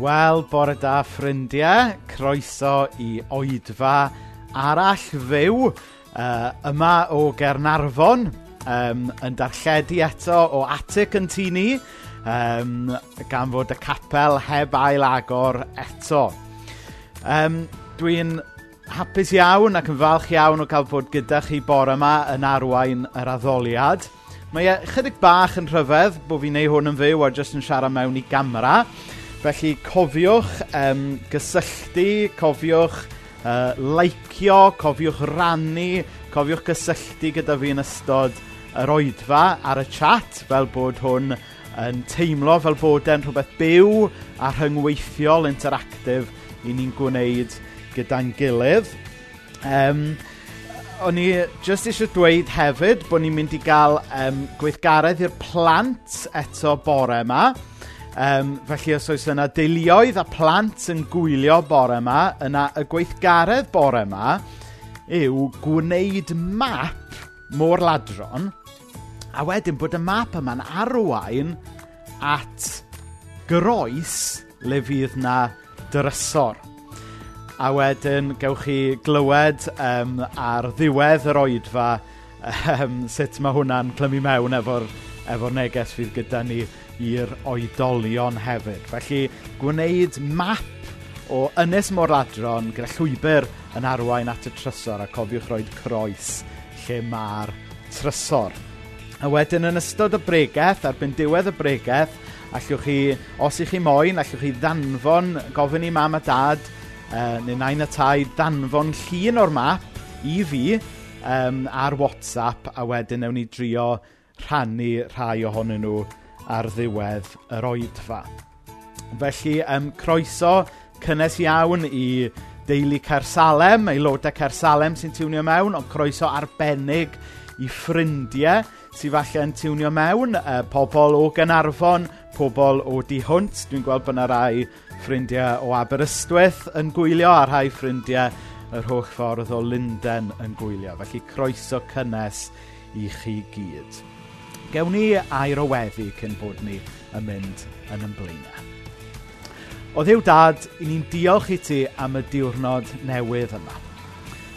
Wel, bore da ffrindiau, croeso i oedfa arall fyw uh, yma o Gernarfon um, yn darlledu eto o Atic yn tu ni um, gan fod y capel heb ail agor eto. Um, Dwi'n hapus iawn ac yn falch iawn o cael bod gyda chi bore yma yn arwain yr addoliad. Mae e chydig bach yn rhyfedd bod fi'n neud hwn yn fyw a jyst yn siarad mewn i gamera. Felly cofiwch um, gysylltu, cofiwch uh, laicio, cofiwch rannu, cofiwch gysylltu gyda fi yn ystod yr oedfa ar y chat fel bod hwn yn teimlo fel bod e'n rhywbeth byw a rhyngweithiol interactif i ni'n gwneud gyda'n gilydd. Um, o'n i just eisiau dweud hefyd bod ni'n mynd i gael um, gweithgaredd i'r plant eto bore yma. Um, felly os oes yna deuluoedd a plant yn gwylio bore yma, yna y gweithgaredd bore yma yw gwneud map môr ladron a wedyn bod y map yma'n arwain at groes le fydd na drysor. A wedyn gewch chi glywed um, ar ddiwedd yr oedfa um, sut mae hwnna'n clymu mewn efo'r efo neges fydd gyda ni i'r oedolion hefyd. Felly, gwneud map o Ynys Moradron gyda llwybr yn arwain at y trysor a cofiwch roed croes lle mae'r trysor. A wedyn yn ystod y bregeth, erbyn diwedd y bregeth, allwch chi, os ych chi moyn, allwch chi ddanfon, gofyn i mam a dad, uh, neu nain a tai, ddanfon llun o'r map i fi um, ar WhatsApp a wedyn ewn ni drio rhannu rhai ohonyn nhw ar ddiwedd yr oedfa. Felly, um, croeso cynnes iawn i deulu Cersalem, aelodau Cersalem sy'n tiwnio mewn, ond croeso arbennig i ffrindiau sy'n falle yn tiwnio mewn, e, pobl o Gynarfon, pobl o Dihwnt. Dwi'n gweld bod yna rai ffrindiau o Aberystwyth yn gwylio a rhai ffrindiau yr holl ffordd o Lunden yn gwylio. Felly croeso cynnes i chi gyd. Gewn ni air o weddi cyn bod ni yn mynd yn yn blaenau. O ddiw dad, i ni'n diolch i ti am y diwrnod newydd yma.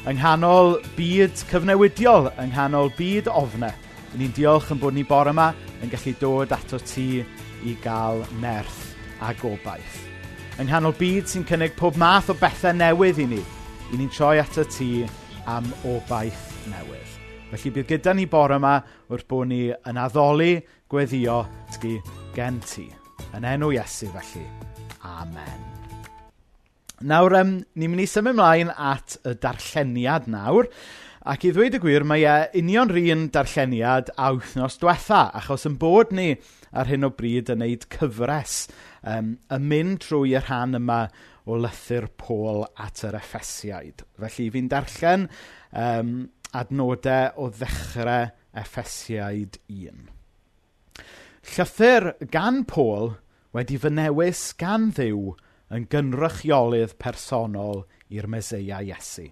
Yng nghanol byd cyfnewidiol, yng nghanol byd ofnau, i ni'n diolch yn bod ni bore yma yn gallu dod ato ti i gael nerth a gobaith. Yng nghanol byd sy'n cynnig pob math o bethau newydd i ni, i ni'n troi ato ti am obaith newydd. Felly bydd gyda ni bore yma wrth bod ni yn addoli gweddio tgi gen ti. Yn enw Iesu felly. Amen. Nawr, um, ni'n mynd i symud ymlaen at y darlleniad nawr. Ac i ddweud y gwir, mae e union rhan darlleniad a wythnos diwetha, achos yn bod ni ar hyn o bryd yn neud cyfres um, yn mynd trwy y rhan yma o lythyr Pôl at yr Effesiaid. Felly fi'n darllen um, adnodau o ddechrau Effesiaid 1. Llythyr gan Paul wedi fy newis gan ddiw yn gynrychiolydd personol i'r Meseia Iesu.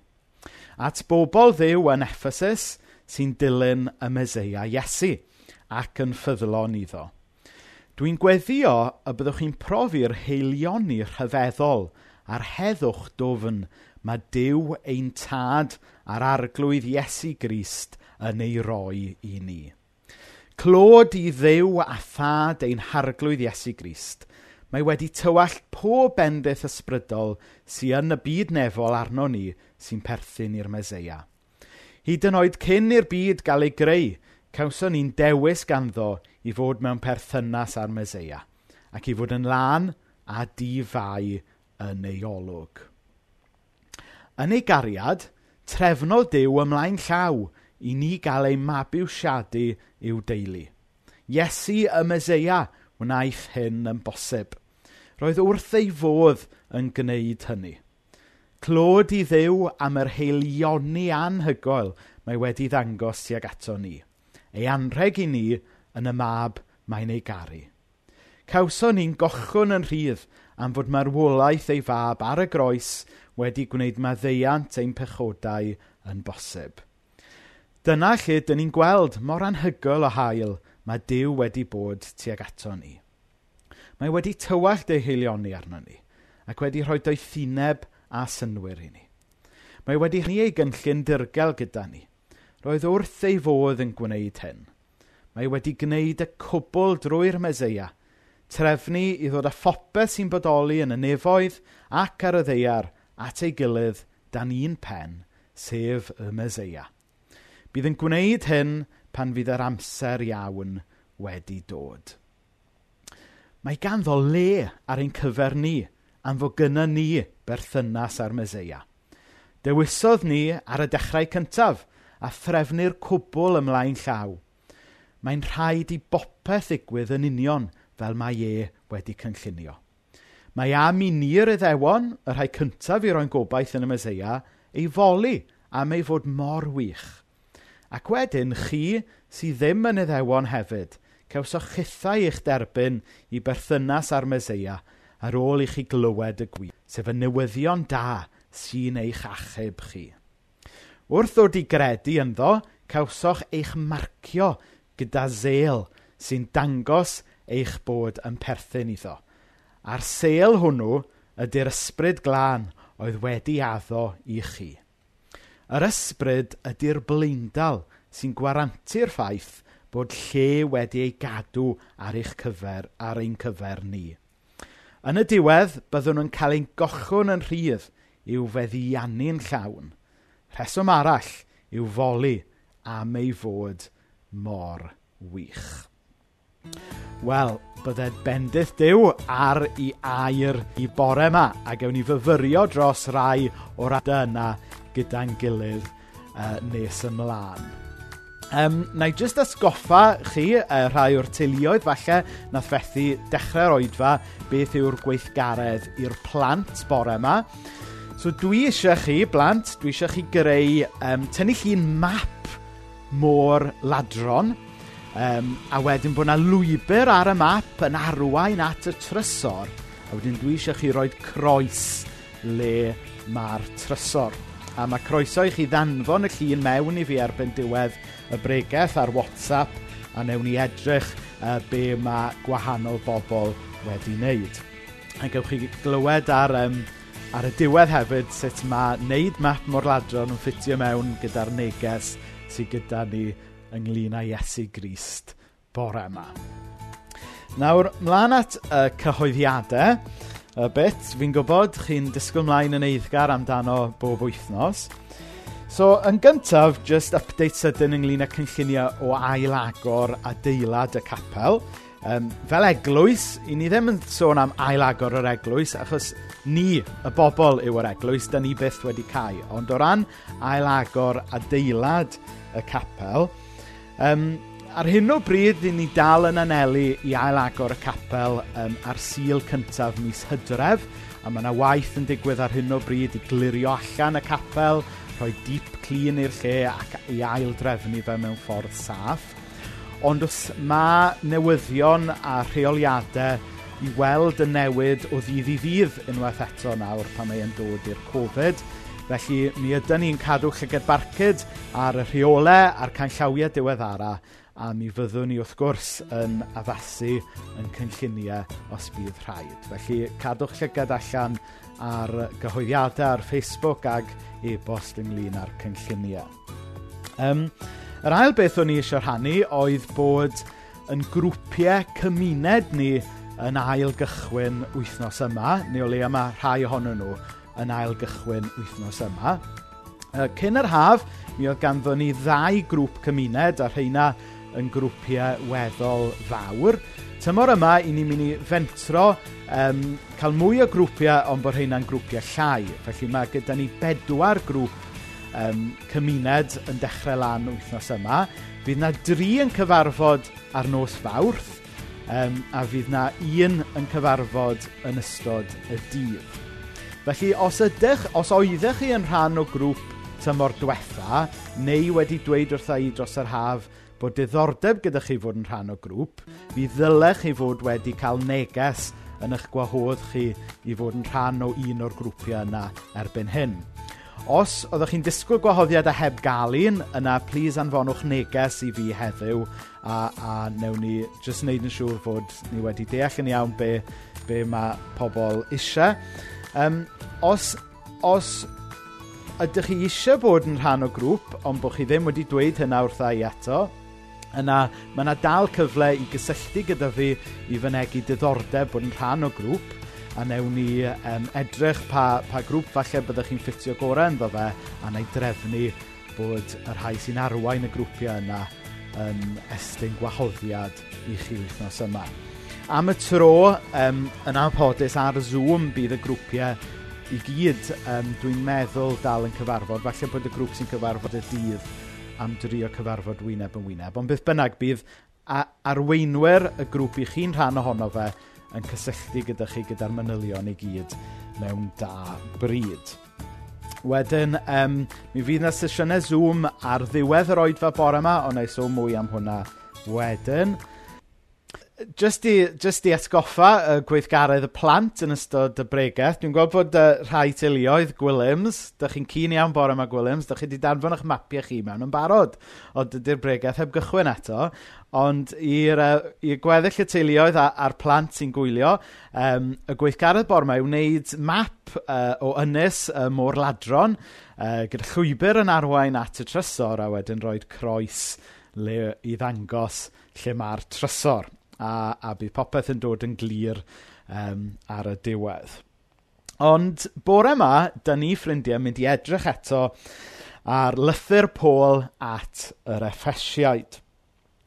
At bobl ddiw yn Ephesus sy'n dilyn y Meseia Iesu ac yn ffyddlon iddo. Dwi'n gweddio y byddwch chi'n profi'r heilioni rhyfeddol a'r heddwch dofn mae Dyw ein tad a'r arglwydd Iesu Grist yn ei roi i ni. Clod i ddew a thad ein harglwydd Iesu Grist, mae wedi tywall pob bendith ysbrydol sy yn y byd nefol arno ni sy'n perthyn i'r Meseia. Hyd yn oed cyn i'r byd gael ei greu, cawson ni'n dewis ganddo i fod mewn perthynas â'r Meseia, ac i fod yn lan a di-fai yn ei olwg. Yn ei gariad, trefnodd Dyw ymlaen llaw i ni gael ei mabwysiadu i'w deulu. Iesu y Meseia wnaeth hyn yn bosib. Roedd wrth ei fodd yn gwneud hynny. Clod i ddew am yr heilioni anhygoel mae wedi ddangos tuag ato ni. Ei anrheg i ni yn y mab mae'n ei garu. Cawson ni'n gochwn yn rhydd am fod marwolaeth ei fab ar y groes wedi gwneud maddeiant ein pechodau yn bosib. Dyna lle dyn ni'n gweld mor anhygoel o hael mae Dyw wedi bod tuag ato ni. Mae wedi tywallt ei heilioni arno ni ac wedi rhoi o'i thineb a synwyr i ni. Mae wedi ni ei gynllun dirgel gyda ni. Roedd wrth ei fodd yn gwneud hyn. Mae wedi gwneud y cwbl drwy'r meseia, trefnu i ddod â phopeth sy'n bodoli yn y nefoedd ac ar y ddeiar at ei gilydd dan un pen, sef y Meseia. Bydd yn gwneud hyn pan fydd yr amser iawn wedi dod. Mae ganddo le ar ein cyfer ni am fod gyda ni berthynas ar Meseia. Dewisodd ni ar y dechrau cyntaf a threfnu'r cwbl ymlaen llaw. Mae'n rhaid i bopeth ddigwydd yn union fel mae e wedi cynllunio. Mae am i ni'r Iddewon, y rhai cyntaf i roi'n gobaith yn y Meseia, ei foli am ei fod mor wych. Ac wedyn, chi sydd ddim yn Iddewon hefyd, cewsoch chithau eich derbyn i berthynas ar Meseia ar ôl i chi glywed y gwir, sef y newyddion da sy'n eich achub chi. Wrth ddod i gredu ynddo, cawsoch eich marcio gyda zel sy'n dangos eich bod yn perthyn iddo. A'r sêl hwnnw ydy'r ysbryd glân oedd wedi addo i chi. Yr ysbryd ydy'r bleundal sy'n gwarantu'r ffaith bod lle wedi ei gadw ar eich cyfer, ar ein cyfer ni. Yn y diwedd, byddwn nhw'n cael ein gochwn yn rhydd i'w feddiannu'n llawn. Rheswm arall yw foli am ei fod mor wych. Wel, byddai bendith dew ar i air i bore yma a gewn ni fyfyrio dros rai o'r adeg yna gyda'n gilydd uh, nes ymlaen. Um, na i jyst asgoffa chi uh, rhai o'r teuluoedd falle nath fethu dechrau'r oedfa beth yw'r gweithgaredd i'r plant bore yma. So dwi eisiau chi, blant, dwi eisiau chi greu um, tynnu chi'n map môr ladron Um, a wedyn bod yna lwybr ar y map yn arwain at y trysor. A wedyn dwi eisiau chi roi croes le mae'r trysor. A mae croeso i chi ddanfon y llun mewn i fi erbyn diwedd y bregeth ar WhatsApp a newn ni edrych uh, be mae gwahanol bobl wedi wneud. A gewch chi glywed ar, um, ar y diwedd hefyd sut mae wneud map morladron yn ffitio mewn gyda'r neges sydd gyda ni ynglyn â Iesu Grist bore yma. Nawr, mlaen at y cyhoeddiadau, y bit, fi'n gwybod chi'n disgwyl mlaen yn eiddgar amdano bob wythnos. So, yn gyntaf, just update sydyn ynglyn â cynlluniau o ailagor adeilad y capel. Um, fel eglwys, i ni ddim yn sôn am ailagor yr eglwys, achos ni, y bobl, yw yr eglwys, da ni byth wedi cael. Ond o ran ailagor adeilad y capel, Um, ar hyn o bryd, 'y ni dal yn anelu i ail-agor y capel um, ar Sul cyntaf mis Hydref, a mae yna waith yn digwydd ar hyn o bryd i glirio allan y capel, rhoi deep clean i'r lle ac i ail-drefnu fe mewn ffordd saff. Ond os mae newyddion a rheoliadau i weld y newid o ddydd i ddydd unwaith eto nawr pan mae e'n dod i'r Covid, Felly, mi ydy ni'n cadw llyged barcud ar y rheolau a'r canllawiau diweddara a mi fyddwn ni wrth gwrs yn addasu yn cynlluniau os bydd rhaid. Felly cadwch llygad allan ar gyhoeddiadau ar Facebook ag e-bost ynglyn â'r cynlluniau. Um, yr ail beth o'n i eisiau rhannu oedd bod yn grwpiau cymuned ni yn ail gychwyn wythnos yma, neu o leia mae rhai ohonyn nhw yn ail gychwyn wythnos yma. Cyn yr haf, mi oedd ganddo ni ddau grŵp cymuned a rheina yn grwpiau weddol fawr. Tymor yma, i ni'n mynd i fentro um, cael mwy o grwpiau ond bod rheina'n grwpiau llai. Felly mae gyda ni bedwar grŵp um, cymuned yn dechrau lan wythnos yma. Fydd na dri yn cyfarfod ar nos fawrth um, a fydd na un yn cyfarfod yn ystod y dydd. Felly, os ydych, os oeddech chi yn rhan o grŵp tymor diwetha, neu wedi dweud wrtha i dros yr haf bod diddordeb gyda chi fod yn rhan o grŵp, mi ddylech chi fod wedi cael neges yn eich gwahodd chi i fod yn rhan o un o'r grwpiau yna erbyn hyn. Os oeddech chi'n disgwyl gwahoddiad a heb gael un, yna plis anfonwch neges i fi heddiw a, a newn ni jyst wneud yn siŵr fod ni wedi deall yn iawn be, be mae pobl eisiau. Um, os, os ydych chi eisiau bod yn rhan o grŵp, ond bod chi ddim wedi dweud hynna wrtha i eto, yna mae yna dal cyfle i gysylltu gyda fi i fynegu diddordeb bod yn rhan o grŵp, a newn ni um, edrych pa, pa grŵp falle byddwch chi'n ffitio gorau ynddo fe, a neu drefnu bod y rhai sy'n arwain y grwpiau yna yn estyn gwahoddiad i chi wythnos yma am y tro um, yn anffodus ar Zoom bydd y grwpiau i gyd, um, dwi'n meddwl dal yn cyfarfod. Falle bod y grŵp sy'n cyfarfod y dydd am drio cyfarfod wyneb yn wyneb. Ond beth bynnag bydd a arweinwyr y grŵp i chi'n rhan ohono fe yn cysylltu gyda chi gyda'r manylion i gyd mewn da bryd. Wedyn, um, mi fydd yna sesiynau Zoom ar ddiwedd yr oedfa bore yma, ond ei sôn mwy am hwnna wedyn. Just i, just i atgoffa y gweithgaredd y plant yn ystod y bregaeth, dwi'n gweld bod uh, rhai teuluoedd Gwilliams, dych chi'n cyn iawn bore yma Gwilliams, dych chi wedi danfon eich mapiau chi mewn yn barod, ond dydy'r bregaeth heb gychwyn eto, ond i'r uh, gweddill y teuluoedd a'r plant sy'n gwylio, um, y gweithgaredd bore yma yw wneud map uh, o ynys uh, môr ladron, uh, gyda llwybr yn arwain at y trysor a wedyn rhoi croes le, i ddangos lle mae'r trysor a, a bydd popeth yn dod yn glir um, ar y diwedd. Ond bore yma, da ni ffrindiau mynd i edrych eto ar lythyr Pôl at yr Effesiaid.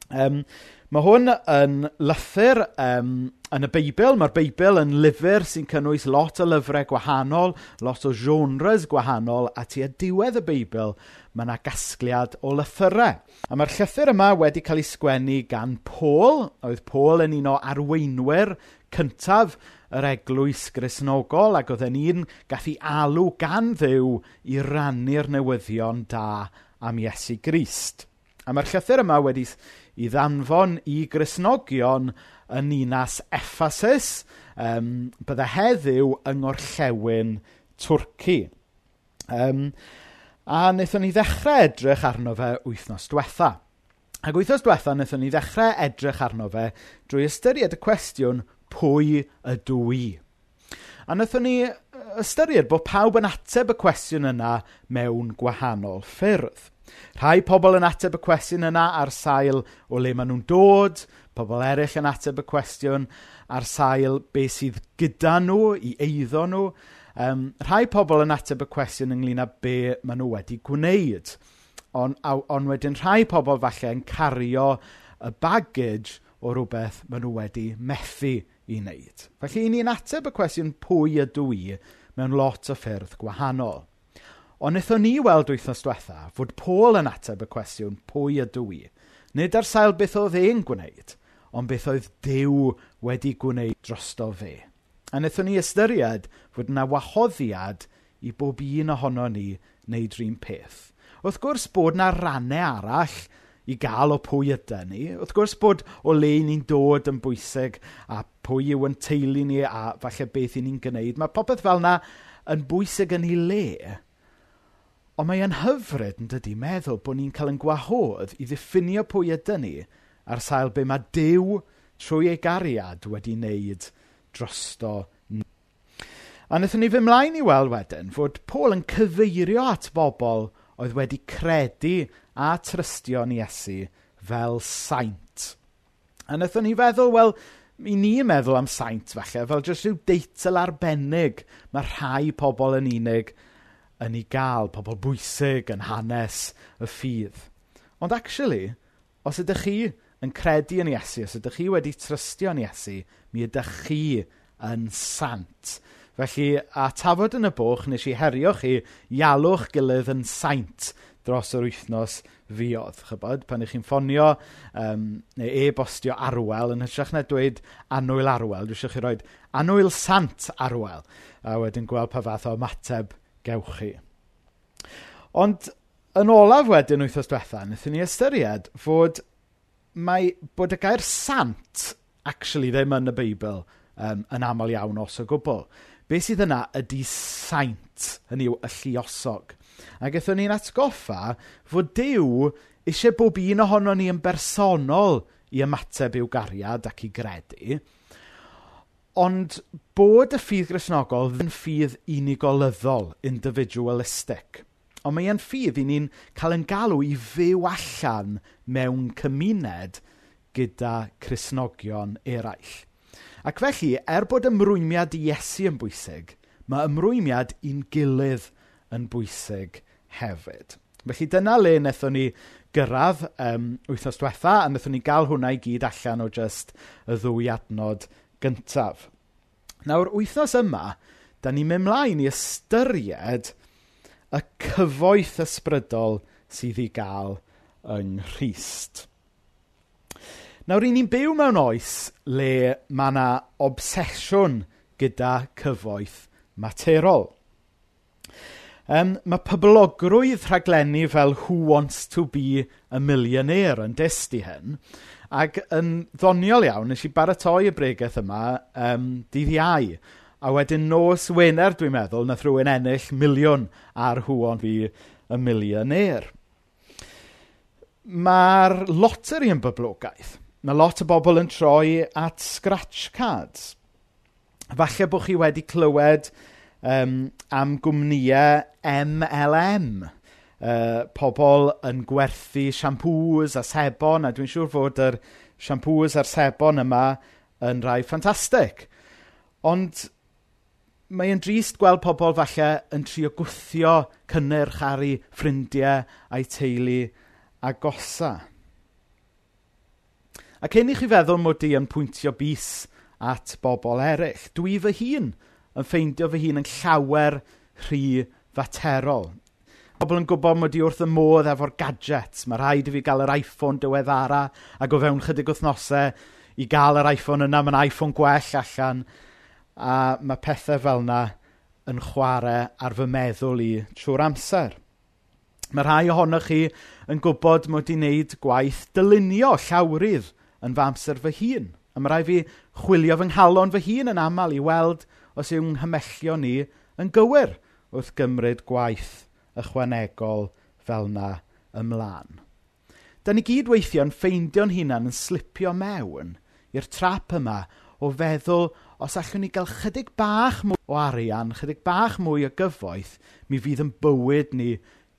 Um, Mae hwn yn lythyr um, yn y Beibl. Ma'r Beibl yn lyfr sy'n cynnwys lot o lyfrau gwahanol, lot o genres gwahanol, a tua diwedd y Beibl, mae yna gasgliad o lythyrau. A mae'r llythyr yma wedi cael ei sgwennu gan Paul, oedd Paul yn un o arweinwyr cyntaf yr eglwys grisnogol, ac oedd yn un gath ei alw gan ddew i rannu'r newyddion da am Iesu Grist. A mae'r llythyr yma wedi i ddanfon i grisnogion yn ninas Ephasus, um, bydde heddiw yng ngorllewin Twrci. Um, a wnaethon ni ddechrau edrych arno fe wythnos diwetha. Ac wythnos diwetha wnaethon ni ddechrau edrych arno fe drwy ystyried y cwestiwn pwy ydw i. A wnaethon ni ystyried bod pawb yn ateb y cwestiwn yna mewn gwahanol ffyrdd. Rhai pobl yn ateb y cwestiwn yna ar sail o le maen nhw'n dod, pobl eraill yn ateb y cwestiwn ar sail be sydd gyda nhw, i eiddo nhw. Um, rhai pobl yn ateb y cwestiwn ynglyn â be maen nhw wedi gwneud. Ond on, on wedyn rhai pobl falle yn cario y baggage o rhywbeth maen nhw wedi methu i wneud. Felly, i ni'n ateb y cwestiwn pwy ydw i mewn lot o ffyrdd gwahanol. Ond wnaethon ni weld wythnos diwetha fod Paul yn ateb y cwestiwn pwy ydw i, nid ar sail beth oedd e'n gwneud, ond beth oedd Dyw wedi gwneud drosto fe. A wnaethon ni ystyried fod yna wahoddiad i bob un ohono ni wneud rhywun peth. Wrth gwrs bod yna rannau arall i gael o pwy ydy ni. Wrth gwrs bod o le ni'n dod yn bwysig a pwy yw yn teulu ni a falle beth i ni'n gwneud. Mae popeth fel yna yn bwysig yn ei le. Ond mae e'n hyfryd, yn dydi, meddwl bod ni'n cael yn gwahodd i ddiffinio pwy ydyn ni ar sail be mae Dyw trwy ei gariad, wedi wneud drosto ni. A wnaethon ni fy mlaen i weld wedyn fod Paul yn cyfeirio at bobl oedd wedi credu a trystio ni Iesu fel saint. A wnaethon ni feddwl, wel, i ni meddwl am saint falle, fel jyst rhyw deitl arbennig mae rhai pobl yn unig yn ei gael, pobl bwysig yn hanes y ffydd. Ond actually, os ydych chi yn credu yn Iesu, os ydych chi wedi trystio yn Iesu, mi ydych chi yn sant. Felly, a tafod yn y bwch, nes i herio chi ialwch gilydd yn saint dros yr wythnos fiodd. Chybod, pan ych chi'n ffonio um, neu e-bostio arwel, yn hytrach na dweud anwyl arwel, dwi eisiau chi roed anwyl sant arwel, a wedyn gweld pa fath o ymateb gewch chi. Ond yn olaf wedyn wythnos diwetha, wnaethon ni ystyried fod, mae, bod y gair sant actually ddim yn y Beibl um, yn aml iawn os o gwbl. Be sydd yna ydy saint, hynny yw y lluosog. A eithon ni'n atgoffa fod Dyw eisiau bob un ohono ni yn bersonol i ymateb i'w gariad ac i gredu, Ond bod y ffydd grisnogol yn ffydd unigolyddol, individualistic. Ond mae e'n ffydd i ni'n cael yn galw i fyw allan mewn cymuned gyda Crisnogion eraill. Ac felly, er bod ymrwymiad i Iesu yn bwysig, mae ymrwymiad i'n gilydd yn bwysig hefyd. Felly dyna le wnaethon ni gyrraedd um, wythnos diwetha, a wnaethon ni gael hwnna i gyd allan o just y ddwy adnod gyntaf. Nawr, wythnos yma, da ni'n mynd mlaen i ystyried y cyfoeth ysbrydol sydd i gael yng Nghyst. Nawr, i ni'n byw mewn oes le mae yna obsesiwn gyda cyfoeth materol. Um, mae poblogrwydd rhaglenni fel Who Wants to be a Millionaire yn dysgu hyn, Ac yn ddoniol iawn, nes i baratoi y bregaeth yma um, dydd iau. A wedyn nos Wener, dwi'n meddwl, nath rhywun ennill miliwn ar hwon fi y milioner. Mae'r loteri yn boblogaeth. Mae lot o bobl yn troi at scratch cards. Falle bod chi wedi clywed um, am gwmnïau MLM uh, pobl yn gwerthu siampws a sebon, a dwi'n siŵr fod yr siampws a'r sebon yma yn rhai ffantastig. Ond mae e'n drist gweld pobl falle yn trio gwthio cynnyrch ar ei ffrindiau a'i teulu a gosa. A cyn i chi feddwl mod i yn pwyntio bus at bobl eraill, dwi fy hun yn ffeindio fy hun yn llawer rhy faterol Pobl yn gwybod mod i wrth y modd efo'r gadgets. Mae rhaid i fi gael yr iPhone diweddara a go fewn chydig wythnosau i gael yr iPhone yna, Mae'n iPhone gwell allan. A mae pethau fel yna yn chwarae ar fy meddwl i trwy'r amser. Mae rhai ohonoch chi yn gwybod mod i'n wneud gwaith dylunio llawrydd yn fy amser fy hun. A mae rai fi chwilio fy nghalon fy hun yn aml i weld os yw'n nghymellio ni yn gywir wrth gymryd gwaith ychwanegol fel yna ymlaen. Dan ni gyd weithiau'n ffeindio'n hunan yn slipio mewn i'r trap yma o feddwl, os allwn ni gael chydig bach mwy o arian, chydig bach mwy o gyfoeth, mi fydd yn bywyd ni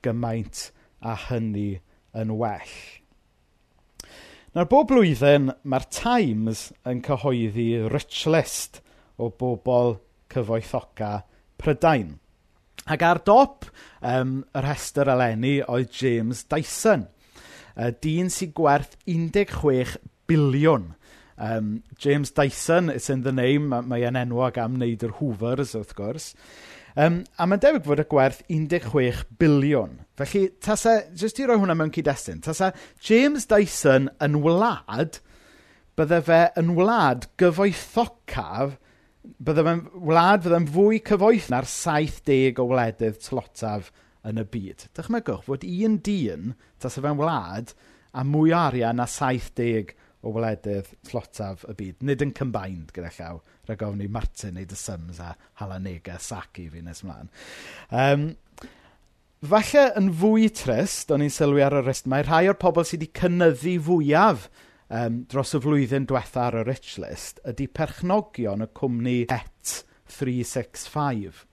gymaint a hynny yn well. Nawr, bob blwyddyn, mae'r Times yn cyhoeddi rich list o bobl cyfoethoca Prydain. Ac ar dop um, y rhestr eleni oedd James Dyson, yy dyn sy'n gwerth un deg chwech biliwn. Um, James Dyson, it's in the name, mae e'n enwog am wneud yr Hoovers wrth gwrs. Um, a mae'n debyg fod y gwerth 16 biliwn. Felly, tasa, jyst i roi hwnna mewn cyd-destun, tasa James Dyson yn wlad, bydde fe yn wlad gyfoethocaf bydde fe'n wlad fydde'n fwy cyfoeth na'r 70 o wledydd tlotaf yn y byd. Dychmygwch fod un dyn, tas y fe'n wlad, a mwy o arian na 70 o wledydd tlotaf y byd. Nid yn combined gyda llaw, rhaid gofyn i Martin neud y Sims a Halanega Saki fi nes ymlaen. Um, falle yn fwy trist, o'n i'n sylwi ar y rest, mae rhai o'r pobl sydd wedi cynnyddu fwyaf um, dros y flwyddyn diwetha ar y Rich List ydy perchnogion y cwmni Et365.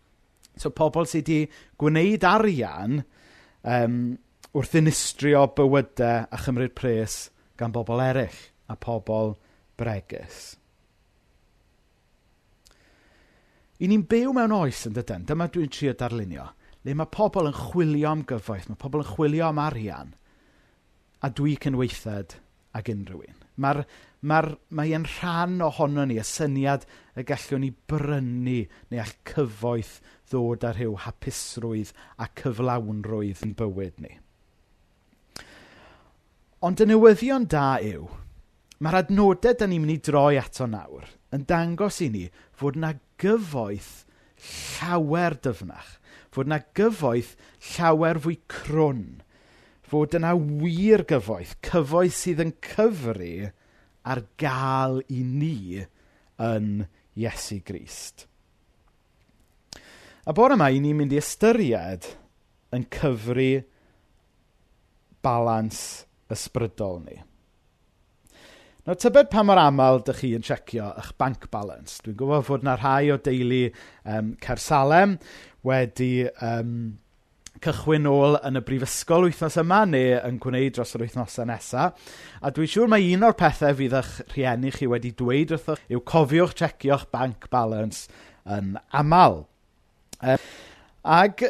So pobl sydd wedi gwneud arian um, wrth unistrio bywydau a chymryd pres gan bobl eraill a pobl bregus. I ni'n byw mewn oes yn dydyn, dyma dwi'n trio darlunio, le mae pobl yn chwilio am gyfoeth, mae pobl yn chwilio am arian, a dwi cynweithred ag unrhyw un. Mae'r, mae'r, mae e'n rhan ohono ni, y syniad y gallwn ni brynu neu all cyfoeth ddod ar rhyw hapusrwydd a cyflawnrwydd yn bywyd ni. Ond y newyddion da yw, mae'r adnodau da ni'n mynd i droi ato nawr yn dangos i ni fod yna gyfoeth llawer dyfnach, fod yna gyfoeth llawer fwy crwn fod yna wir gyfoeth, cyfoeth sydd yn cyfru ar gael i ni yn Iesu Grist. A bore yma, i ni'n mynd i ystyried yn cyfru balans ysbrydol ni. Nawr, tybed pa mor aml dych chi yn checio eich bank balance? Dwi'n gwybod fod yna rhai o deulu um, Cersalem wedi um, cychwyn ôl yn y brifysgol wythnos yma neu yn gwneud dros yr wythnosau nesaf. A dwi'n siŵr mae un o'r pethau fydd eich rhieni chi wedi dweud wrthoch yw cofiwch checio'ch bank balance yn aml. Um, ag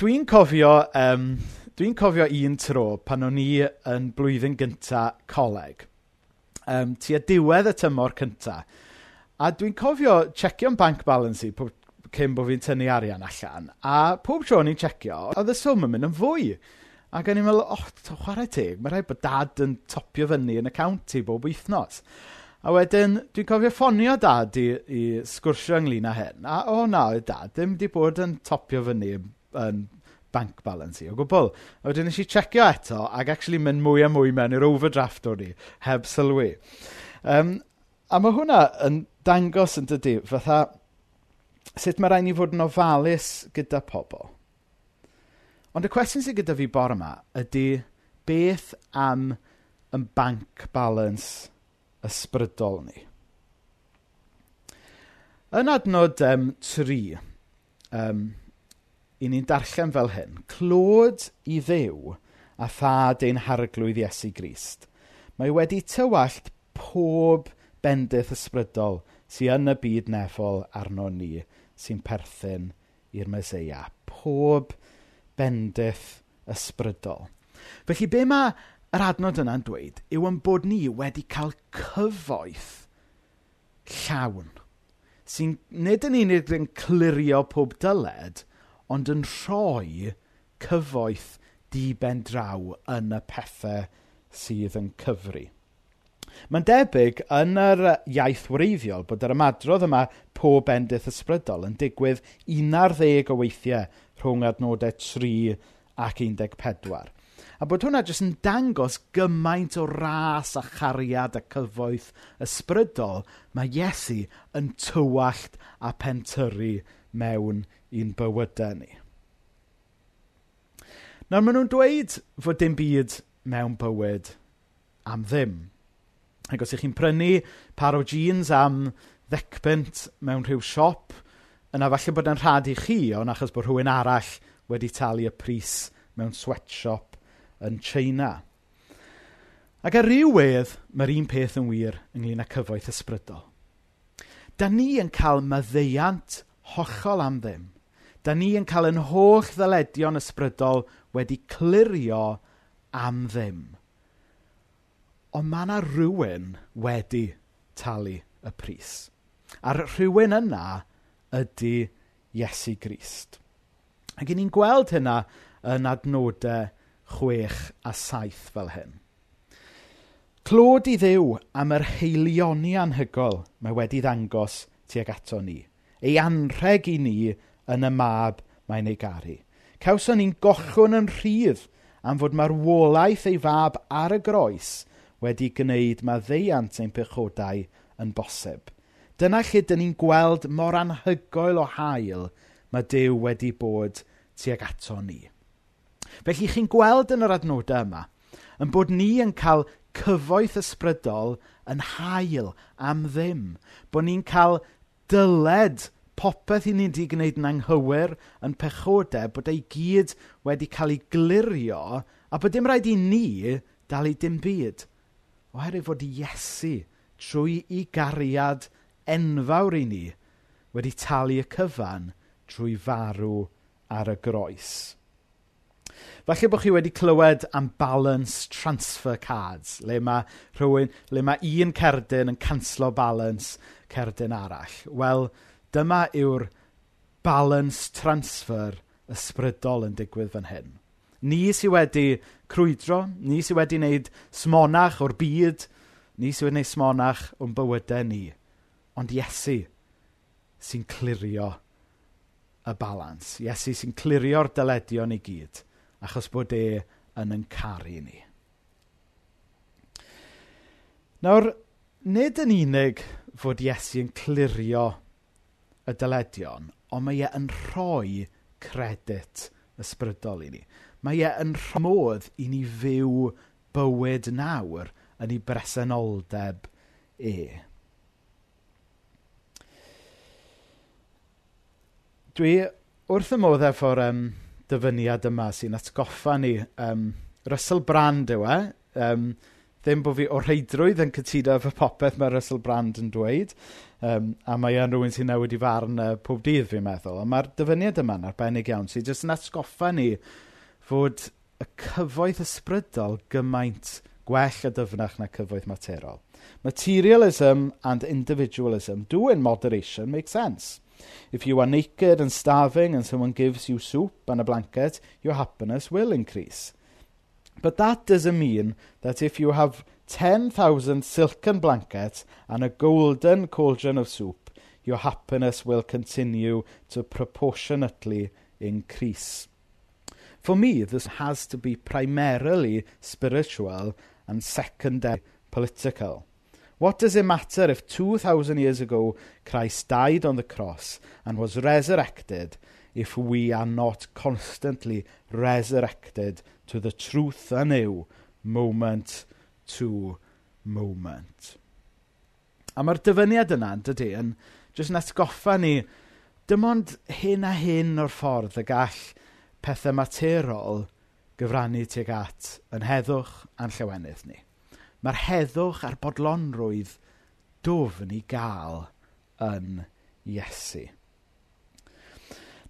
dwi'n cofio, um, dwi'n cofio un tro pan o'n i yn blwyddyn gyntaf coleg. Um, tua diwedd y tymor cyntaf. A dwi'n cofio checio'n bank balance i pob cyn bod fi'n tynnu arian allan. A pob tro ni'n checio, oedd y swm yn mynd yn fwy. Ac o'n i'n meddwl, o, oh, chwarae teg, mae rhaid bod dad yn topio fyny yn y county bob wythnos. A wedyn, dwi'n cofio ffonio dad i, i sgwrsio ynglyn â hyn. A o oh, na, oedd dad ddim wedi bod yn topio fyny yn bank balance i o gwbl. A wedyn nes i checio eto ac actually mynd mwy a mwy mewn i'r overdraft o'n i, heb sylwi. Um, a mae hwnna yn dangos yn dydy, fatha sut mae rhaid ni fod yn ofalus gyda pobl. Ond y cwestiwn sydd gyda fi bore yma ydy beth am yn bank balance ysbrydol ni? Yn adnod um, tri, um, i ni'n darllen fel hyn, Clod i ddew a thad ein harglwydd Iesu Grist. Mae wedi tywallt pob bendith ysbrydol sy'n yn y byd nefol arno ni sy'n perthyn i'r Meseia. Pob bendith ysbrydol. Felly be mae yr adnod yna'n dweud yw yn bod ni wedi cael cyfoeth llawn sy'n nid yn unig yn clirio pob dyled, ond yn rhoi cyfoeth diben draw yn y pethau sydd yn cyfri. Mae'n debyg, yn yr iaith wreiddiol, bod yr ymadrodd yma pob bendith ysbrydol yn digwydd unarddeg o weithiau rhwng adnodau tri ac un deg pedwar. A bod hwnna jyst yn dangos gymaint o ras a chariad a cyfoeth ysbrydol mae Iesu yn tywallt a pentyrru mewn i'n bywydau ni. Nawr maen nhw'n dweud fod dim byd mewn bywyd am ddim. Ac os ych chi'n prynu par o jeans am ddecpunt mewn rhyw siop, yna falle bod yn rhad i chi, ond achos bod rhywun arall wedi talu y pris mewn sweatshop yn China. Ac ar ryw wedd, mae'r un peth yn wir ynglyn â cyfoeth ysbrydol. Da ni yn cael maddeiant hollol am ddim. Da ni yn cael yn holl ddyledion ysbrydol wedi clirio am ddim. Ond mae yna rhywun wedi talu y pris. A'r rhywun yna ydy Iesu Grist. Ac 'y ni'n gweld hynna yn adnodau chwech a saith fel hyn. Clod i ddew am yr heilioni anhygol mae wedi ddangos tuag ato ni. Ei anrheg i ni yn y mab mae'n ei garu. Cawson ni'n gochwn yn rhydd am fod marwolaeth ei fab ar y groes wedi gwneud mae ddeiant ein pechodau yn bosib. Dyna lle dyn ni'n gweld mor anhygoel o hael mae Dyw wedi bod tuag ato ni. Felly chi'n gweld yn yr adnodau yma yn bod ni yn cael cyfoeth ysbrydol yn hael am ddim. Bod ni'n cael dyled popeth i ni wedi gwneud yn anghywir, yn pechodau, bod ei gyd wedi cael ei glirio a bod dim rhaid i ni dalu dim byd. Oherwydd fod Iesu, trwy ei gariad enfawr i ni, wedi talu y cyfan drwy farw ar y groes. Falle bod chi wedi clywed am balance transfer cards, le mae, rhywun, le mae un cerdyn yn canslo balance cerdyn arall. Wel, dyma yw'r balance transfer ysbrydol yn digwydd fan hyn. Ni sydd wedi crwydro, ni sydd wedi wneud smonach o'r byd, ni sydd wedi wneud smonach o'n bywydau ni. Ond Iesu sy'n clirio y balans. Iesu sy'n clirio'r dyledion i gyd, achos bod e yn yn caru ni. Nawr, nid yn unig fod Iesu yn clirio y dyledion, ond mae e yn rhoi credit ysbrydol i ni mae e yn rhoi i ni fyw bywyd nawr yn ei bresenoldeb e. Dwi wrth y modd efo'r um, dyfyniad yma sy'n atgoffa ni. Um, Russell Brand yw e. Um, ddim bod fi o reidrwydd yn cytuno efo popeth mae Russell Brand yn dweud, um, a mae e'n rhywun sy'n newid i farn uh, pob dydd, fi'n meddwl. Ond mae'r dyfyniad yma'n arbennig iawn sy'n jyst yn atgoffa ni fod y cyfoeth ysbrydol gymaint gwell a dyfnach na cyfoeth materol. Materialism and individualism do in moderation make sense. If you are naked and starving and someone gives you soup and a blanket, your happiness will increase. But that doesn't mean that if you have 10,000 silken blankets and a golden cauldron of soup, your happiness will continue to proportionately increase. For me, this has to be primarily spiritual and secondary political. What does it matter if 2,000 years ago Christ died on the cross and was resurrected if we are not constantly resurrected to the truth anew, moment to moment? A mae'r dyfyniad yna, dydy, yn jyst yn atgoffa ni dim ond hyn a hyn o'r ffordd y gall pethau materol gyfrannu tuag at yn heddwch a'n llawenydd ni. Mae'r heddwch a'r bodlonrwydd dwfn i gael yn Iesu.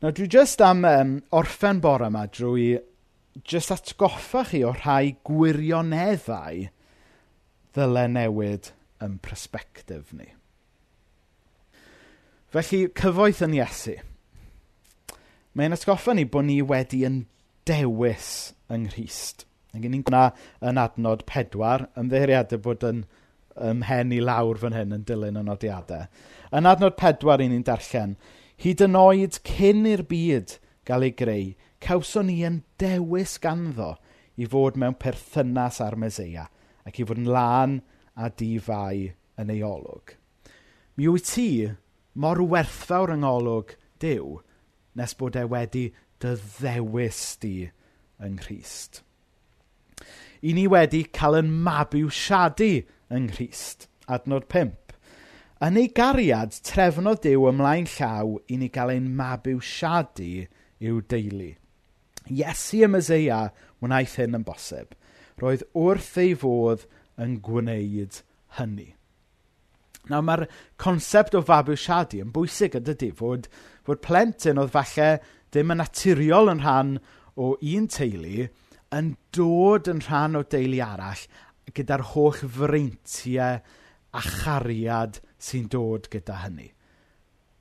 Nawr, dwi jyst am um, orffen bore yma drwy jyst atgoffa chi o rhai gwirioneddau ddylai newid yn prospectif ni. Felly, cyfoeth yn Iesu – Mae'n atgoffa ni bod ni wedi yn dewis yng Nghyst. Ac ni'n gwna yn adnod pedwar, ymddeiriadau bod yn ymhen i lawr fan hyn yn dilyn y nodiadau. Yn adnod pedwar i ni'n darllen, hyd yn oed cyn i'r byd gael ei greu, cawson ni yn dewis ganddo i fod mewn perthynas ar Meseia ac i fod yn lan a difau yn ei olwg. Mi wyt ti mor werthfawr yng ngolwg Dyw nes bod e wedi dy ddewis di yng Nghyst. I ni wedi cael ein mabwysiadu yng Nghyst, adnod 5. Yn ei gariad, trefnodd Dyw ymlaen llaw i ni gael ein mabwysiadu i'w deulu. Iesu y Meseia wnaeth hyn yn bosib. Roedd wrth ei fodd yn gwneud hynny. Nawr mae'r concept o fabwysiadu yn bwysig yn dydy fod, fod plentyn oedd falle ddim yn naturiol yn rhan o un teulu, yn dod yn rhan o deulu arall gyda'r holl freintiau a chariad sy'n dod gyda hynny.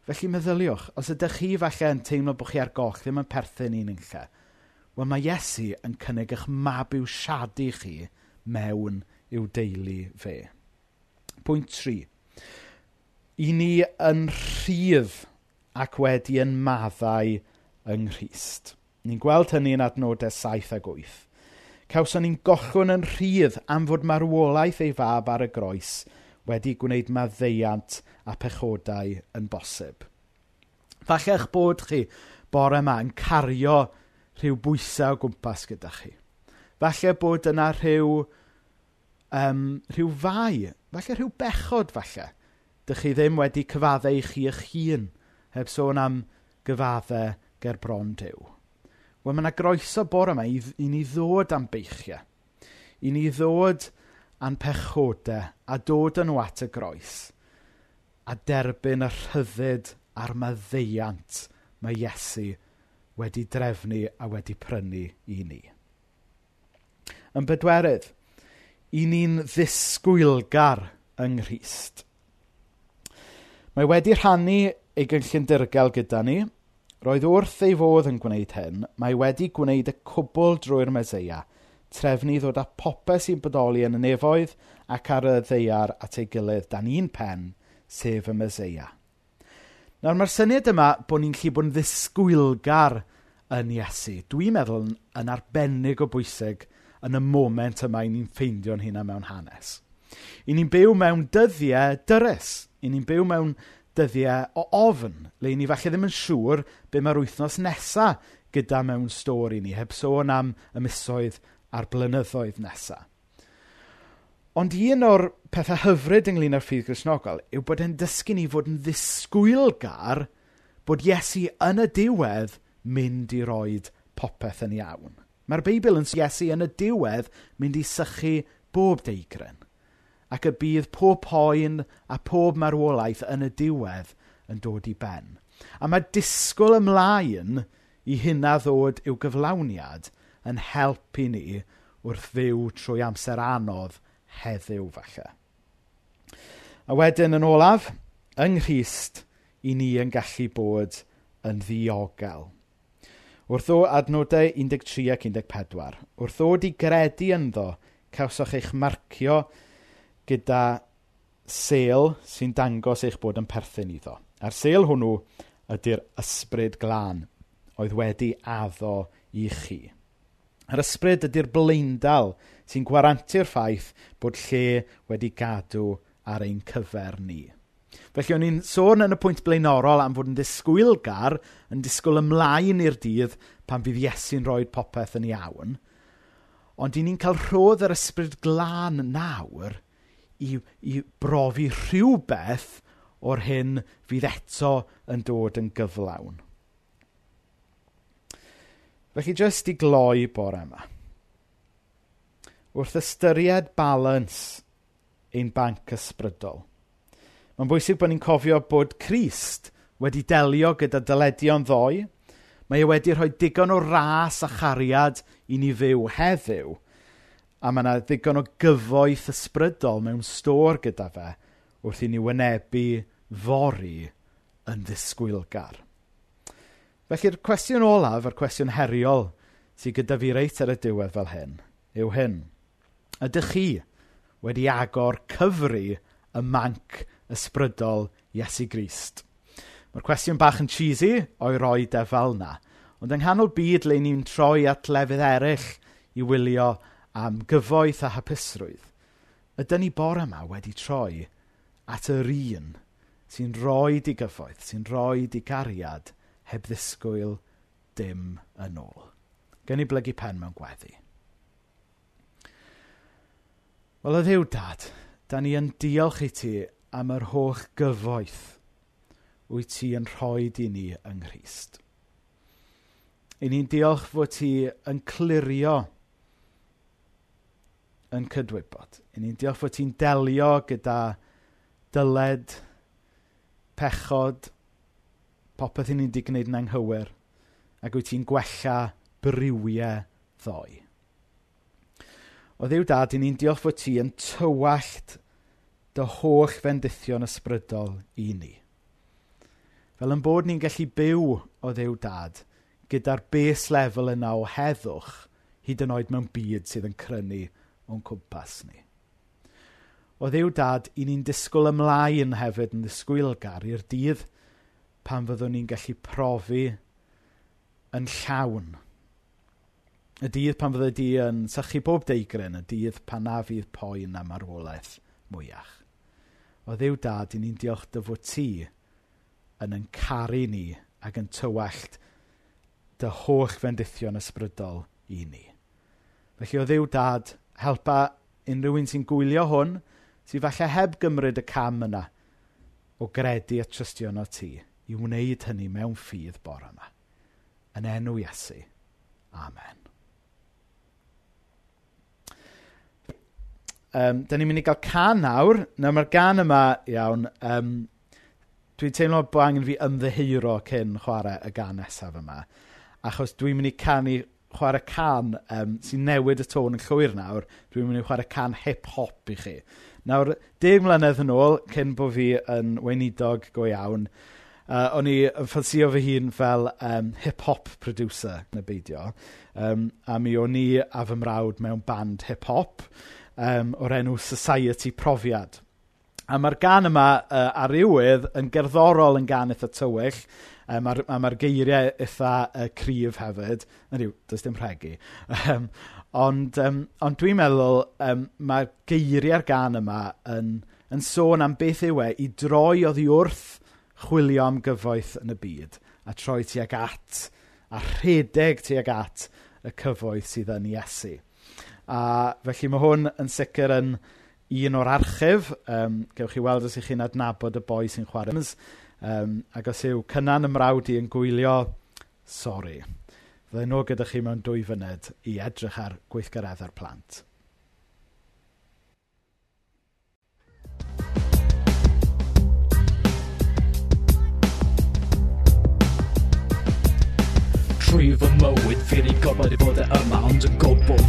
Felly meddyliwch, os ydych chi falle yn teimlo bod chi ar goch ddim yn perthyn i'n unlle, wel mae Iesu yn cynnig eich mabwysiadu chi mewn i'w deulu fe. Pwynt 3 i ni yn rhydd ac wedi yn maddau yng Nghyst. Ni'n gweld hynny yn adnodau 7 ag 8. Cawson ni'n gochwn yn rhydd am fod marwolaeth ei fab ar y groes wedi gwneud maddeiant a pechodau yn bosib. Falle eich bod chi bore yma yn cario rhyw bwysau o gwmpas gyda chi. Falle bod yna rhyw, um, rhyw fai Falle rhyw bechod falle, dych chi ddim wedi cyfaddau i chi eich hun, heb sôn am gyfaddau ger bron Duw. Wel, mae yna groeso bore yma i i ni ddod am beichiau, i ni ddod a'n pechodau, a dod yn at y groes, a derbyn y rhyddid a'r maddeiant mae Iesu wedi drefnu a wedi prynu i ni. Yn bedwerydd, i ni'n ddisgwylgar yng Nghyst. Mae wedi rhannu ei gynllundirgael gyda ni, roedd wrth ei fodd yn gwneud hyn, mae wedi gwneud y cwbl drwy'r Meseia, trefnu ddod â popeth sy'n bodoli yn y nefoedd ac ar y ddeiar at ei gilydd dan un pen, sef y Meseia. Nawr mae'r syniad yma bod ni'n gallu bod yn ddisgwylgar yn Iesu, dwi'n meddwl yn, yn arbennig o bwysig yn y moment yma i ni'n ffeindio'n hunain mewn hanes. I ni'n byw mewn dyddiau dyrus. I ni'n byw mewn dyddiau o ofn, le ni falle ddim yn siŵr be mae'r wythnos nesaf gyda mewn stori ni, heb sôn am y misoedd a'r blynyddoedd nesaf. Ond un o'r pethau hyfryd ynglyn â'r ffydd grisnogol yw bod e'n dysgu ni fod yn ddisgwylgar bod Iesu yn y diwedd mynd i roed popeth yn iawn. Mae'r Beibl yn s- Iesu yn y diwedd mynd i sychu bob deigryn, ac y bydd pob poen a pob marwolaeth yn y diwedd yn dod i ben. A mae disgwyl ymlaen i hynna ddod i'w gyflawniad yn helpu i ni wrth fyw trwy amser anodd heddiw falle. A wedyn yn olaf, yng Nghyst, i ni yn gallu bod yn ddiogel. Wrth o adnodau 13 ac 14. Wrth o di gredu ynddo, cawsoch eich marcio gyda sel sy'n dangos eich bod yn perthyn iddo. A'r sel hwnnw ydy'r ysbryd glân oedd wedi addo i chi. Yr ysbryd ydy'r bleindal sy'n gwarantu'r ffaith bod lle wedi gadw ar ein cyfer ni. Felly, o'n i'n sôn yn y pwynt blaenorol am fod yn disgwylgar yn disgwyl ymlaen i'r dydd pan fydd Iesu'n rhoi popeth yn iawn. Ond i ni'n cael rhodd yr ysbryd glân nawr i, i brofi rhywbeth o'r hyn fydd eto yn dod yn gyflawn. Felly, jyst i gloi bore yma. Wrth ystyried balans ein banc ysbrydol – Mae'n bwysig bod ni'n cofio bod Christ wedi delio gyda dyledion ddoe. Mae e wedi rhoi digon o ras a chariad i ni fyw heddiw. A mae yna ddigon o gyfoeth ysbrydol mewn stor gyda fe wrth i ni wynebu fori yn ddisgwylgar. Felly'r cwestiwn olaf a'r cwestiwn heriol sydd gyda fi reit ar y diwedd fel hyn yw hyn. Ydych chi wedi agor cyfri y manc ysbrydol Iesu Grist. Mae'r cwestiwn bach yn cheesy o'i roi defal na, ond yng nghanol byd le ni'n troi at lefydd eraill i wylio am gyfoeth a hapusrwydd, ydy ni bore yma wedi troi at yr un sy'n rhoi di gyfoeth, sy'n rhoi di gariad, heb ddisgwyl dim yn ôl. Gen i blygu pen mewn gweddi. Wel, y ddiw dad, da ni yn diolch i ti am yr holl gyfoeth wyt ti yn rhoi i ni yng Nghyst. I ni'n diolch fod ti yn clirio yn cydwybod. I ni'n diolch fod ti'n delio gyda dyled, pechod, popeth i ni'n di gwneud yn anghywir, ac wyt ti'n gwella brywiau ddoe. O ddiw dad, i ni'n diolch fod ti yn tywallt dy holl fendithion ysbrydol i ni. Fel yn bod ni'n gallu byw o ddew dad gyda'r bes lefel yna o heddwch hyd yn oed mewn byd sydd yn crynu o'n cwmpas ni. O ddew dad, i ni'n disgwyl ymlaen hefyd yn ddisgwylgar i'r dydd pan fyddwn ni'n gallu profi yn llawn. Y dydd pan fydde di yn sychu bob deigryn, y dydd pan na fydd poen am arwolaeth mwyach. O ddiw dad, i ni'n diolch dy fod ti yn yn caru ni ac yn tywallt dy holl fendithion ysbrydol i ni. Felly o ddiw dad, helpa unrhyw un sy'n gwylio hwn, sy'n falle heb gymryd y cam yna o gredu a trystio yno ti, i wneud hynny mewn ffydd bore yma. Yn enw Iesu. Amen. um, da ni'n mynd i gael can nawr. Nawr mae'r gan yma iawn, um, dwi'n teimlo bod angen fi ymddeheuro cyn chwarae y gan nesaf yma. Achos dwi'n mynd i canu chwarae can um, sy'n newid y tôn yn llwyr nawr. Dwi'n mynd i chwarae can hip-hop i chi. Nawr, deg mlynedd yn ôl, cyn bod fi yn weinidog go iawn, uh, o'n i yn ffansio fy hun fel um, hip-hop producer, neu beidio. Um, a mi o'n i a fy mrawd mewn band hip-hop um, o'r enw Society Profiad. A mae'r gan yma uh, ar iwydd yn gerddorol yn gan eitha tywyll, um, a, mae'r geiriau eitha uh, cryf hefyd. yn diw, does dim rhegi. Um, ond um, ond dwi'n meddwl um, mae'r geiriau'r gan yma yn, yn sôn am beth yw e i droi oddi wrth chwilio am gyfoeth yn y byd a troi tuag at a rhedeg tuag at y cyfoeth sydd yn Iesu. A felly mae hwn yn sicr yn un o'r archif. Um, gewch chi weld os ych chi'n adnabod y boi sy'n chwarae. Um, ac os yw cynnan ymrawd i yn gwylio, sori. Fydden nhw gyda chi mewn dwy fyned i edrych ar gweithgareddau'r plant. trwy fy mywyd. Fi'n ei gorfod i fod e yma Ond yn gwbl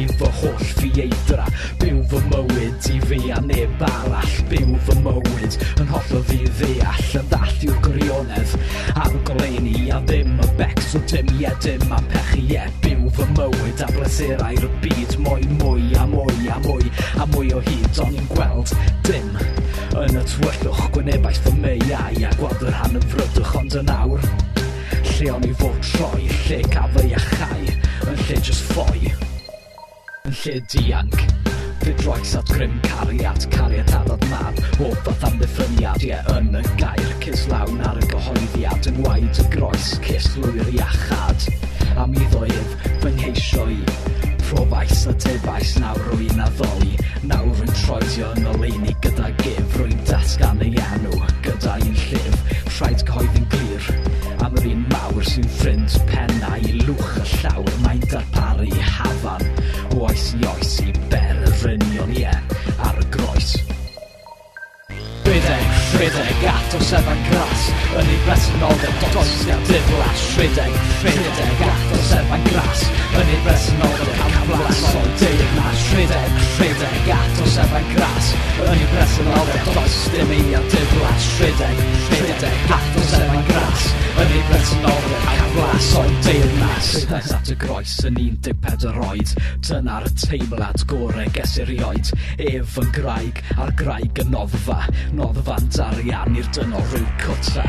i fy holl fi eidra Byw fy mywyd i fi a neb arall. Byw fy mywyd yn holl o fi ddeall. Yn ddall i'r gwirionedd Am goleini a ddim y bec So dim ie dim am pechu ie Byw fy mywyd a blesurau'r byd Mwy mwy a mwy a mwy a mwy o hyd. O'n i'n gweld dim yn y twyllwch Gwynebaeth fy meiau a gweld yr han yn frydwch Ond yn awr Lle o'n i fod troi, lle caf ei achau Yn lle jyst ffoi. Yn lle dianc Fe droes at grym cariad, cariad adad mab O fath am ddiffyniad, ie, yn y gair. Cys lawn ar y gyhoeddiad, yn waid y groes Cys lwyr iachad, achad. Am i ddoedd fy ngheisio i Profais a tebais nawr rwy'n addoli Nawr yn troedio yn y leini gyda gif Rwy'n datgan ei enw gyda un llyf Rhaid cyhoedd yn glir Am yr un mawr sy'n ffrind pennau i lwch y llawr Mae'n darparu hafan O oes i oes i ber y berfynion ie ar y groes. Rhedeg, rhedeg at o sefa'n gras Yn ei bresenoldeb does gan diflas Rhedeg, rhedeg at o sefa'n gras Yn ei bresenoldeb cam blas Ond deyrnas, rhedeg, Rhedeg at o sefa'n gras. Yn i'w bresenoldeb does dim eia diflas Rhedeg, rhedeg at o sefa'n gras. Yn i'w bresenoldeb ac flas. O'n deyrnas Rhedeg at y groes yn 14 oed. Dyna'r teimlad gore ges erioed. Ef yn graig a'r graig yn noddfa Noddfa'n darian i'r dynol rhyw cwta.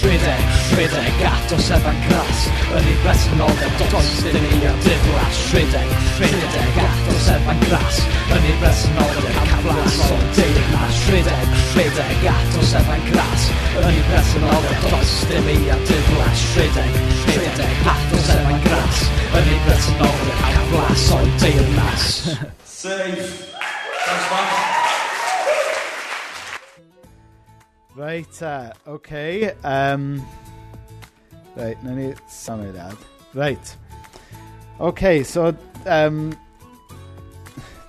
Rhedeg, Rhedeg at o sefan gras Yr un bresenoldeb does dim i o diflas Rhedeg, rhedeg at o sefan gras Yr un bresenoldeb a o o'n deyrnas Rhedeg, rhedeg at o sefan gras Yr un bresenoldeb does dim i o diflas Rhedeg, rhedeg at o sefan gras Yr un bresenoldeb a o o'n deyrnas Safe! Thanks, man. Right, uh, okay. Um, Reit, na ni sameriad. Reit. Oce, okay, so... Um,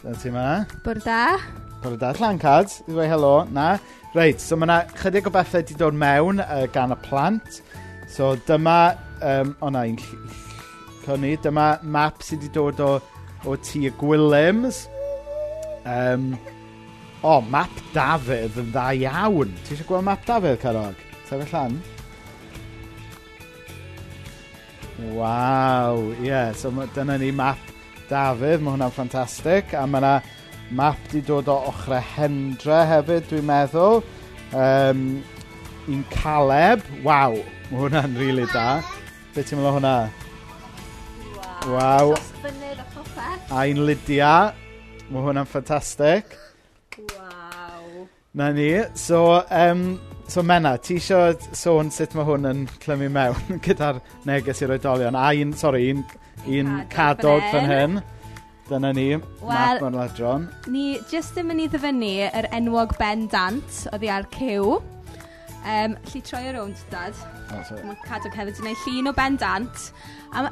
Dyna ti ma. Bwrdd da. Bwrdd da. Llancad, i ddweud helo. Na. Reit, so mae yna chydig o bethau wedi dod mewn uh, gan y plant. So dyma... Um, o na, un cynni. Dyma map sydd wedi dod o, o tu y Gwylims. Um, o, map Dafydd yn dda iawn. Ti eisiau gweld map Dafydd, Carog? Sefyll allan? Waw, ie. Yeah. So ma, dyna ni map Dafydd, mae hwnna'n ffantastig. A mae yna map di dod o ochrau Hendra hefyd, dwi'n meddwl. Um, un Caleb, waw, mae hwnna'n rili really da. Be ti'n meddwl hwnna? Waw. A un Lydia, mae hwnna'n ffantastig. Waw. Na ni, so um, So Mena, ti eisiau sôn sut mae hwn yn clymu mewn gyda'r neges i'r oedolion. A un, sori, un, un cadog fan hyn. Dyna ni, Wel, Mac Ladron. Ni jyst yn mynd i ddyfynu yr enwog Ben Dant oddi ar cyw. Um, lli troi ar rownd, dad. Oh, Mae cadog hefyd yn ei llun o Ben Dant. A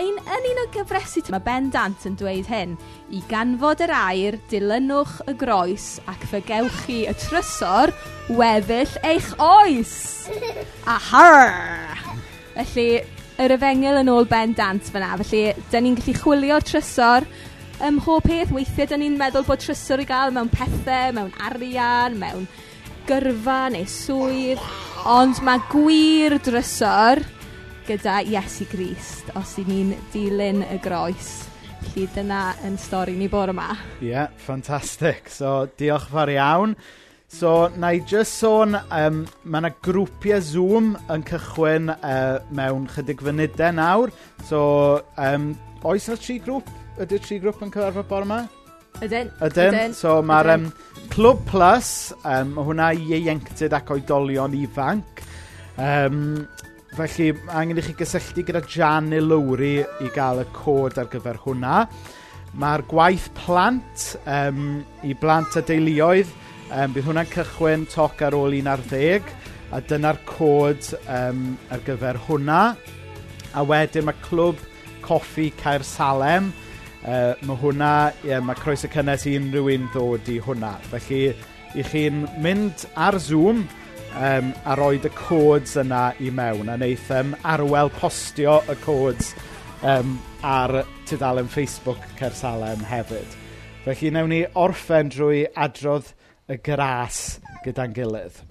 Ein, yn un o gyfresu mae Ben Dant yn dweud hyn, i ganfod yr air, dilynwch y groes ac fe gewch chi y trysor weddill eich oes. Aha! Felly, yr efengyl yn ôl bendant fyna. felly dyn ni'n gallu chwilio trysor ym mhob peth. Weithiau dyn ni'n meddwl bod trysor i gael mewn pethau, mewn arian, mewn gyrfa neu swydd, ond mae gwir drysor gyda Iesu Grist os i ni'n dilyn y groes. Felly dyna yn stori ni bore yma. Ie, yeah, ffantastig. So, diolch yn fawr iawn. So, na i jyst sôn, um, mae yna grwpiau Zoom yn cychwyn uh, mewn chydig funudau nawr. So, um, oes 'na tri grŵp? Ydy'r tri grŵp yn cyfarfod bore yma? Ydyn. Ydyn. Ydyn. So mae'r um, Clwb Plus, um, mae hwnna i ieuenctid ac oedolion ifanc. Um, Felly, angen i chi gysylltu gyda Jan neu Lowry i gael y cod ar gyfer hwnna. Mae'r gwaith plant um, i blant a deuluoedd, um, bydd hwnna'n cychwyn toc ar ôl 11, a dyna'r cod um, ar gyfer hwnna. A wedyn mae clwb coffi Caer Salem, uh, mae hwnna, ie, mae croes y cynnes i unrhyw un ddod i hwnna. Felly, i chi'n mynd ar Zoom, um, a roed y codes yna i mewn a wneith um, arwel postio y codes um, ar tudalen Facebook Cersalem hefyd. Felly newn ni orffen drwy adrodd y gras gyda'n gilydd.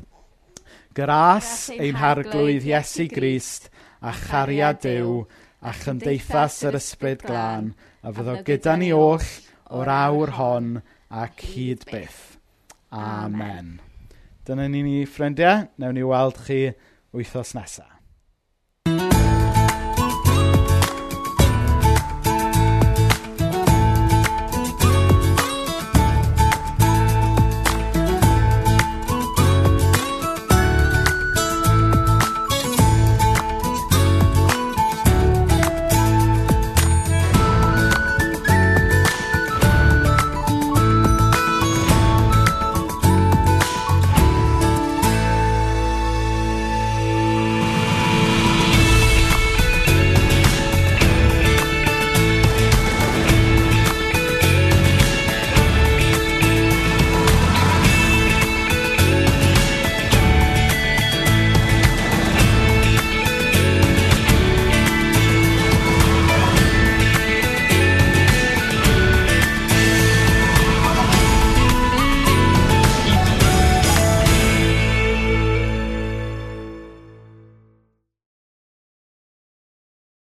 Gras ein harglwydd Iesu Grist a chariad Dyw a chymdeithas yr ysbryd glân a fyddo gyda ni oll o'r awr hon ac hyd byth. Amen. Amen. Dyna ni ni, ffrindiau. Newn ni weld chi wythnos nesaf.